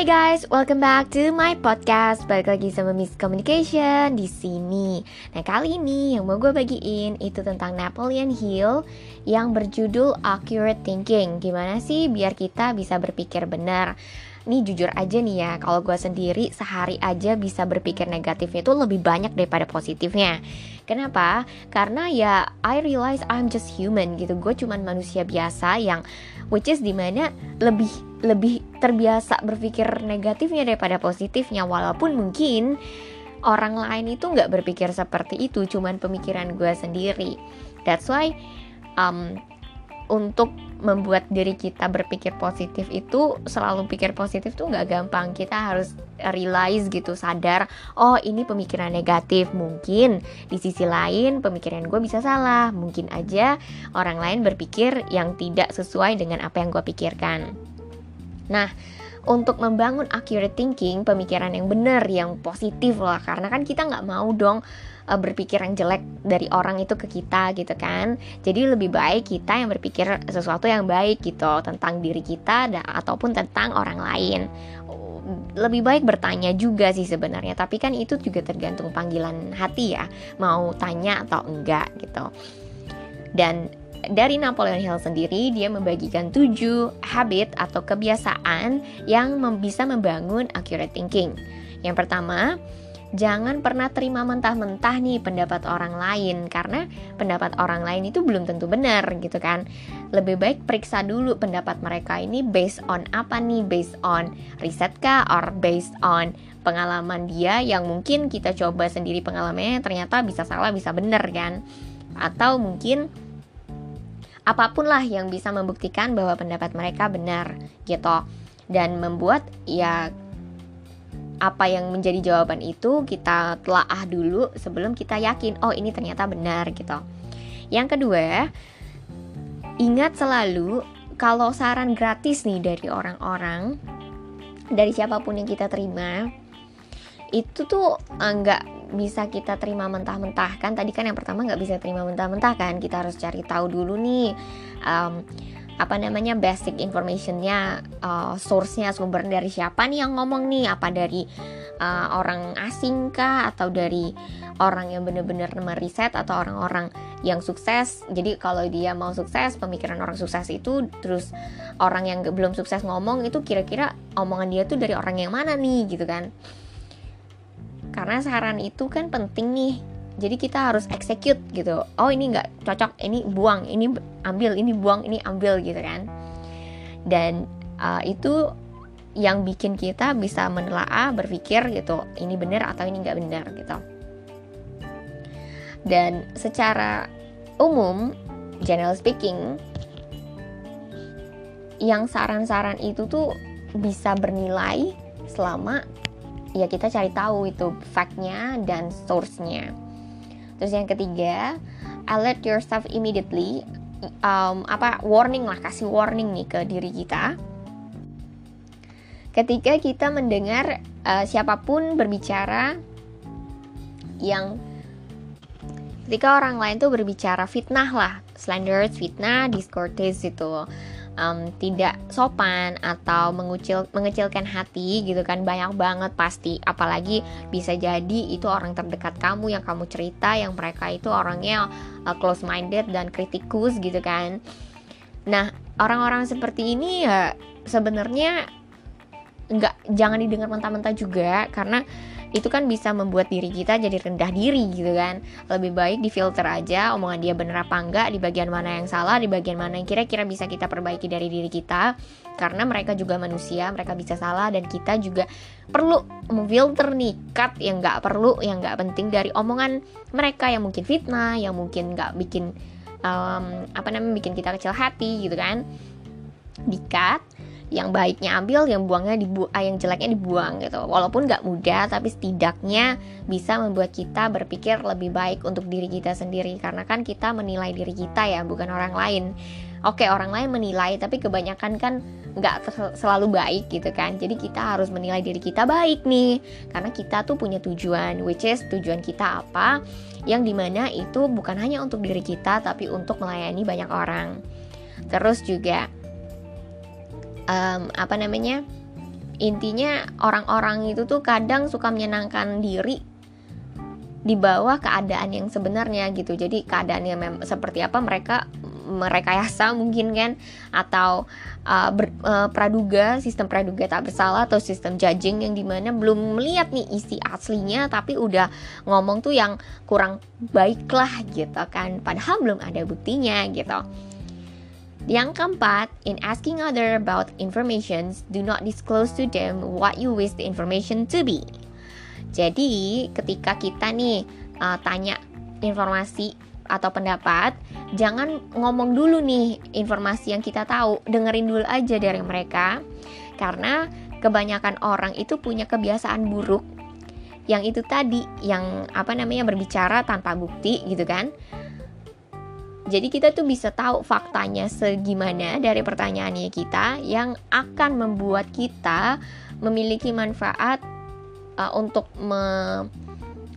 Hai guys, welcome back to my podcast. Balik lagi sama Miss Communication di sini. Nah kali ini yang mau gue bagiin itu tentang Napoleon Hill yang berjudul Accurate Thinking. Gimana sih biar kita bisa berpikir benar? Nih jujur aja nih ya, kalau gue sendiri sehari aja bisa berpikir negatifnya itu lebih banyak daripada positifnya. Kenapa? Karena ya I realize I'm just human gitu. Gue cuman manusia biasa yang which is di mana lebih lebih terbiasa berpikir negatifnya daripada positifnya. Walaupun mungkin orang lain itu nggak berpikir seperti itu cuman pemikiran gue sendiri. That's why um, untuk membuat diri kita berpikir positif itu selalu pikir positif tuh nggak gampang. Kita harus realize gitu sadar oh ini pemikiran negatif. Mungkin di sisi lain pemikiran gue bisa salah. Mungkin aja orang lain berpikir yang tidak sesuai dengan apa yang gue pikirkan Nah, untuk membangun accurate thinking, pemikiran yang benar, yang positif lah, karena kan kita nggak mau dong uh, berpikir yang jelek dari orang itu ke kita gitu kan. Jadi lebih baik kita yang berpikir sesuatu yang baik gitu tentang diri kita dan ataupun tentang orang lain. Lebih baik bertanya juga sih sebenarnya, tapi kan itu juga tergantung panggilan hati ya, mau tanya atau enggak gitu. Dan dari Napoleon Hill sendiri dia membagikan tujuh habit atau kebiasaan yang bisa membangun accurate thinking. Yang pertama, jangan pernah terima mentah-mentah nih pendapat orang lain karena pendapat orang lain itu belum tentu benar gitu kan. Lebih baik periksa dulu pendapat mereka ini based on apa nih? Based on riset kah or based on pengalaman dia yang mungkin kita coba sendiri pengalamannya ternyata bisa salah bisa benar kan. Atau mungkin apa pun lah yang bisa membuktikan bahwa pendapat mereka benar gitu dan membuat ya apa yang menjadi jawaban itu kita telaah dulu sebelum kita yakin oh ini ternyata benar gitu. Yang kedua, ingat selalu kalau saran gratis nih dari orang-orang dari siapa pun yang kita terima itu tuh eh, bisa kita terima mentah-mentah. Kan tadi kan yang pertama nggak bisa terima mentah-mentah kan. Kita harus cari tahu dulu nih um, apa namanya basic informationnya uh, source-nya sumber dari siapa nih yang ngomong nih? Apa dari uh, orang asing kah? Atau dari orang yang benar-benar meriset atau orang-orang yang sukses? Jadi kalau dia mau sukses pemikiran orang sukses itu terus orang yang belum sukses ngomong itu kira-kira omongan dia tuh dari orang yang mana nih? Gitu kan karena saran itu kan penting nih. Jadi kita harus execute gitu. Oh ini nggak cocok ini buang ini ambil ini buang ini ambil gitu kan. Dan uh, itu yang bikin kita bisa menelaah berpikir gitu ini benar atau ini nggak benar gitu. Dan secara umum general speaking yang saran-saran itu tuh bisa bernilai selama ya kita cari tahu itu factnya dan source-nya. Terus yang ketiga, alert yourself immediately. Um, apa warning lah, kasih warning nih ke diri kita. Ketika kita mendengar uh, siapa pun berbicara yang ketika orang lain tuh berbicara fitnah lah, slanderous, fitnah, discourteous itu um, tidak sopan atau mengucil mengecilkan hati gitu kan banyak banget pasti. Apalagi bisa jadi itu orang terdekat kamu yang kamu cerita yang mereka itu orangnya uh, close minded dan kritikus gitu kan. Nah orang-orang seperti ini ya sebenarnya nggak jangan didengar mentah-mentah juga karena itu kan bisa membuat diri kita jadi rendah diri gitu kan. Lebih baik difilter aja omongan dia bener apa enggak di bagian mana yang salah di bagian mana yang kira-kira bisa kita perbaiki dari diri kita. Karena mereka juga manusia mereka bisa salah dan kita juga perlu memfilter nih cut yang nggak perlu yang nggak penting dari omongan mereka yang mungkin fitnah yang mungkin nggak bikin um, apa namanya bikin kita kecil hati gitu kan. Di cut yang baiknya ambil yang buangnya dibu ah, yang jeleknya dibuang gitu. Walaupun nggak mudah tapi setidaknya bisa membuat kita berpikir lebih baik untuk diri kita sendiri. Karena kan kita menilai diri kita ya bukan orang lain. Oke orang lain menilai tapi kebanyakan kan nggak selalu baik gitu kan. Jadi kita harus menilai diri kita baik nih. Karena kita tuh punya tujuan which is tujuan kita apa? Yang di mana itu bukan hanya untuk diri kita tapi untuk melayani banyak orang. Terus juga um, apa namanya intinya orang-orang itu tuh kadang suka menyenangkan diri di bawah keadaan yang sebenarnya gitu. Jadi keadaan yang seperti apa mereka merekayasa mungkin kan atau uh, ber, uh, praduga sistem praduga tak bersalah atau sistem judging yang di mana belum melihat nih isi aslinya tapi udah ngomong tuh yang kurang baik lah gitu kan. Padahal belum ada buktinya gitu yang keempat, in asking other about information, do not disclose to them what you wish the information to be. Jadi, ketika kita nih uh, tanya informasi atau pendapat, jangan ngomong dulu nih informasi yang kita tahu, dengerin dulu aja dari mereka. Karena kebanyakan orang itu punya kebiasaan buruk yang itu tadi yang apa namanya berbicara tanpa bukti gitu kan jadi kita tuh bisa tahu faktanya segimana dari pertanyaannya kita yang akan membuat kita memiliki manfaat uh, untuk me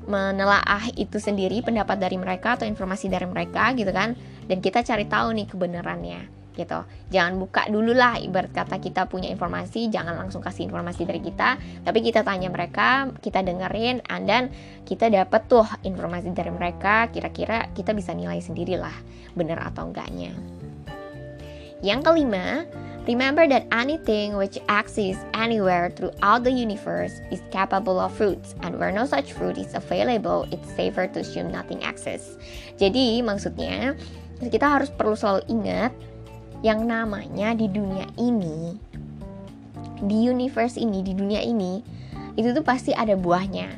menelaah itu sendiri pendapat dari mereka atau informasi dari mereka gitu kan. Dan kita cari tahu nih kebenarannya gitu. Jangan buka dulu lah ibarat kata kita punya informasi jangan langsung kasih informasi dari kita. Tapi kita tanya mereka kita dengerin and then kita dapat tuh informasi dari mereka kira-kira kita bisa nilai sendiri lah benar atau enggaknya. Yang kelima Remember that anything which exists anywhere throughout the universe is capable of fruits, and where no such fruit is available, it's safer to assume nothing exists. Jadi maksudnya kita harus perlu selalu ingat yang namanya di dunia ini di universe ini di dunia ini itu tuh pasti ada buahnya.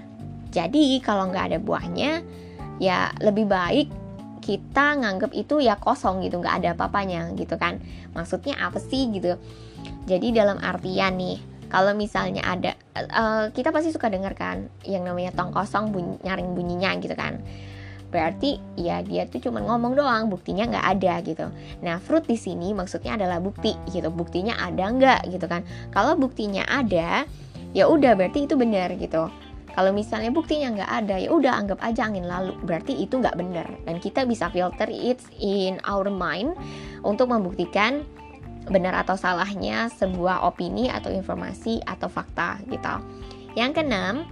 Jadi kalau nggak ada buahnya ya lebih baik kita nganggep itu ya kosong gitu nggak ada apa-apanya gitu kan. Maksudnya apa sih gitu? Jadi dalam artian nih kalau misalnya ada uh, kita pasti suka dengar kan yang namanya tong kosong bunyi, nyaring bunyinya gitu kan berarti ya dia tuh cuma ngomong doang buktinya nggak ada gitu. Nah fruit di sini maksudnya adalah bukti gitu. Buktinya ada nggak gitu kan. Kalau buktinya ada ya udah berarti itu benar gitu. Kalau misalnya buktinya nggak ada ya udah anggap aja angin lalu. Berarti itu nggak benar. Dan kita bisa filter it in our mind untuk membuktikan benar atau salahnya sebuah opini atau informasi atau fakta gitu. Yang keenam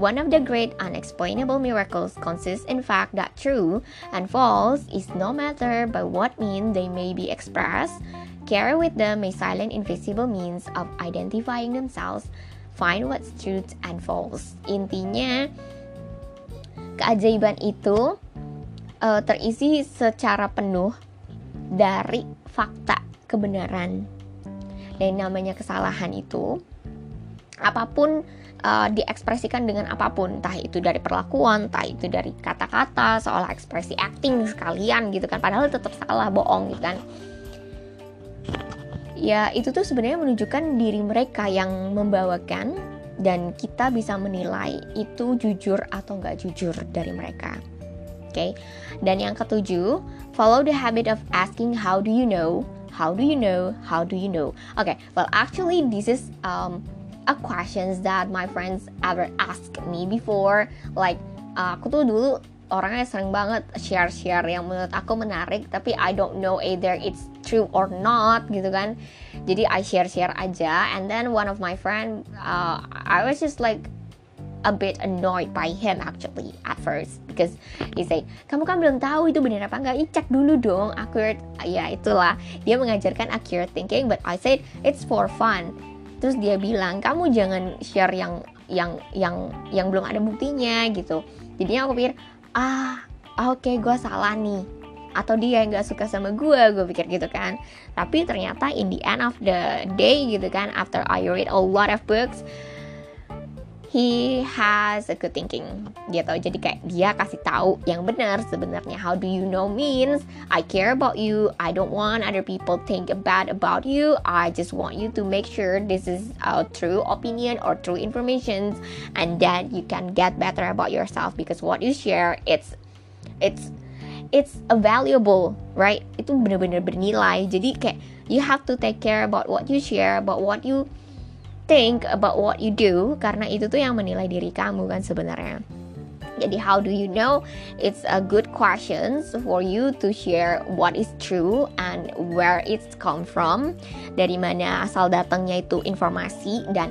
One of the great unexplainable miracles consists in fact that true and false is no matter by what means they may be expressed, carry with them a silent invisible means of identifying themselves, find what's truth and false. Intinya, keajaiban itu uh, terisi secara penuh dari fakta kebenaran. Dan namanya kesalahan itu apa pun uh, diekspresikan dengan apa pun, entah itu dari perlakuan, entah itu dari kata-kata, seolah ekspresi acting sekalian gitu kan, padahal tetap salah, bohong gitu kan. Ya itu tuh sebenarnya menunjukkan diri mereka yang membawakan dan kita bisa menilai itu jujur atau nggak jujur dari mereka. Oke, okay? dan yang ketujuh, follow the habit of asking how do you know, how do you know, how do you know. Oke, okay, well actually this is um, a questions that my friends ever asked me before. Like uh, aku tuh dulu orangnya sering banget share-share yang menurut aku menarik tapi I don't know either it's true or not gitu kan. Jadi I share-share aja and then one of my friend uh, I was just like a bit annoyed by him actually at first because he say kamu kan belum tahu itu benar apa enggak cek dulu dong accurate. Ya itulah. Dia mengajarkan accurate thinking but I said it's for fun terus dia bilang kamu jangan share yang yang yang yang belum ada buktinya gitu. Jadinya aku pikir ah oke okay, gue salah nih. Atau dia yang gak suka sama gue gue pikir gitu kan. Tapi ternyata in the end of the day gitu kan after I read a lot of books he has a good thinking gitu. Jadi kayak dia kasih tahu yang benar sebenarnya. How do you know means I care about you I don't want other people think bad about you I just want you to make sure this is a true opinion or true information and that you can get better about yourself because what you share it's it's it's a valuable right? Itu benar-benar bernilai. Jadi kayak you have to take care about what you share about what you think about what you do karena itu tuh yang menilai diri kamu kan sebenarnya. Jadi how do you know? It's a good questions for you to share what is true and where it's come from. Dari mana asal datangnya itu informasi dan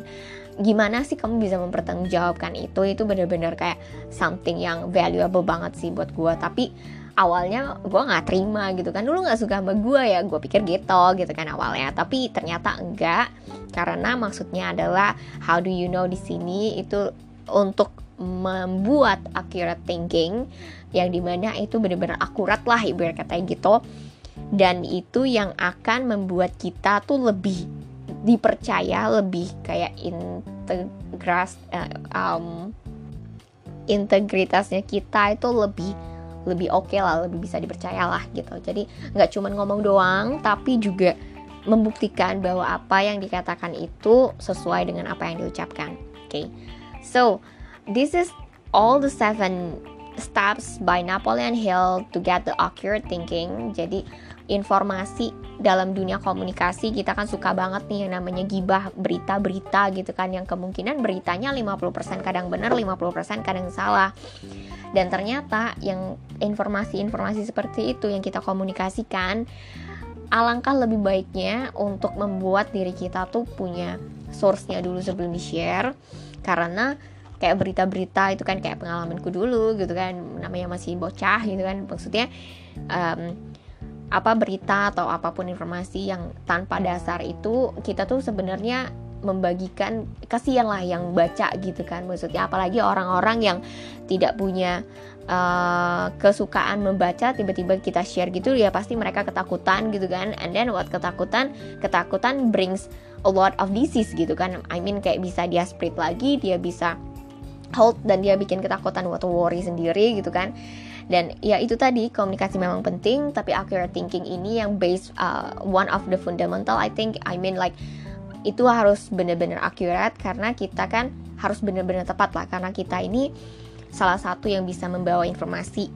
gimana sih kamu bisa mempertanggungjawabkan itu itu bener-bener kayak something yang valuable banget sih buat gue tapi awalnya gue nggak terima gitu kan. Dulu nggak suka sama gue ya gue pikir gitu gitu kan awalnya. Tapi ternyata enggak karena maksudnya adalah how do you know di sini itu untuk membuat accurate thinking yang di mana itu benar-benar akurat lah ibarat katanya gitu. Dan itu yang akan membuat kita tuh lebih dipercaya lebih kayak integras uh, um, integritasnya kita itu lebih lebih oke okay lah lebih bisa dipercaya lah gitu. Jadi nggak cuma ngomong doang tapi juga membuktikan bahwa apa yang dikatakan itu sesuai dengan apa yang diucapkan. Oke okay? so this is all the seven steps by Napoleon Hill to get the accurate thinking. Jadi informasi dalam dunia komunikasi kita kan suka banget nih yang namanya gibah berita-berita gitu kan yang kemungkinan beritanya 50% kadang benar 50% kadang salah. Dan ternyata yang informasi-informasi seperti itu yang kita komunikasikan alangkah lebih baiknya untuk membuat diri kita tuh punya source-nya dulu sebelum di-share. Karena kayak berita-berita itu kan kayak pengalamanku dulu gitu kan namanya masih bocah gitu kan maksudnya um, apa berita atau apa pun informasi yang tanpa dasar itu kita tuh sebenarnya membagikan kasihan lah yang baca gitu kan. Maksudnya apalagi orang-orang yang tidak punya uh, kesukaan membaca tiba-tiba kita share gitu ya pasti mereka ketakutan gitu kan. And then what ketakutan? Ketakutan brings a lot of disease gitu kan. I mean kayak bisa dia spread lagi dia bisa hold dan dia bikin ketakutan waktu worry sendiri gitu kan dan ya itu tadi komunikasi memang penting tapi accurate thinking ini yang base uh, one of the fundamental I think I mean like itu harus benar-benar accurate karena kita kan harus benar-benar tepat lah. Karena kita ini salah satu yang bisa membawa informasi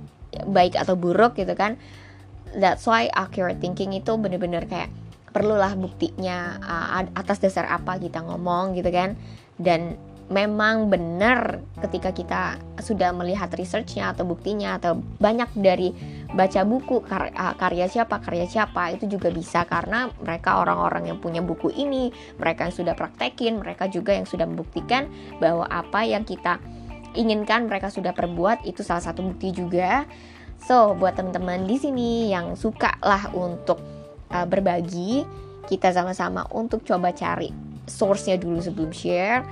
baik atau buruk gitu kan. That's why accurate thinking itu benar-benar kayak perlulah buktinya uh, atas dasar apa kita ngomong gitu kan. Dan memang benar ketika kita sudah melihat researchnya atau buktinya atau banyak dari baca buku kar ah, karya siapa karya siapa itu juga bisa karena mereka orang-orang yang punya buku ini mereka yang sudah praktekin mereka juga yang sudah membuktikan bahwa apa yang kita inginkan mereka sudah perbuat itu salah satu bukti juga. So buat teman-teman di sini yang suka lah untuk uh, berbagi kita sama-sama untuk coba cari source-nya dulu sebelum share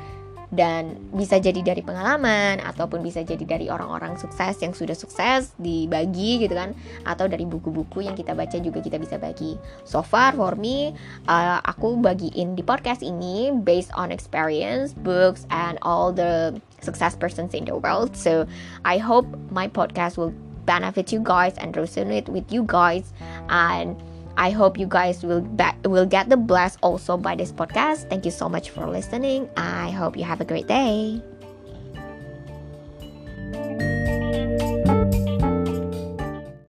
dan bisa jadi dari pengalaman ataupun bisa jadi dari orang-orang sukses yang sudah sukses dibagi gitu kan. Atau dari buku-buku yang kita baca juga kita bisa bagi. So far for me uh, aku bagiin di podcast ini based on experience books and all the success persons in the world. So I hope my podcast will benefit you guys and resonate with you guys. And I hope you guys will will get the blessed also by this podcast. Thank you so much for listening. I hope you have a great day.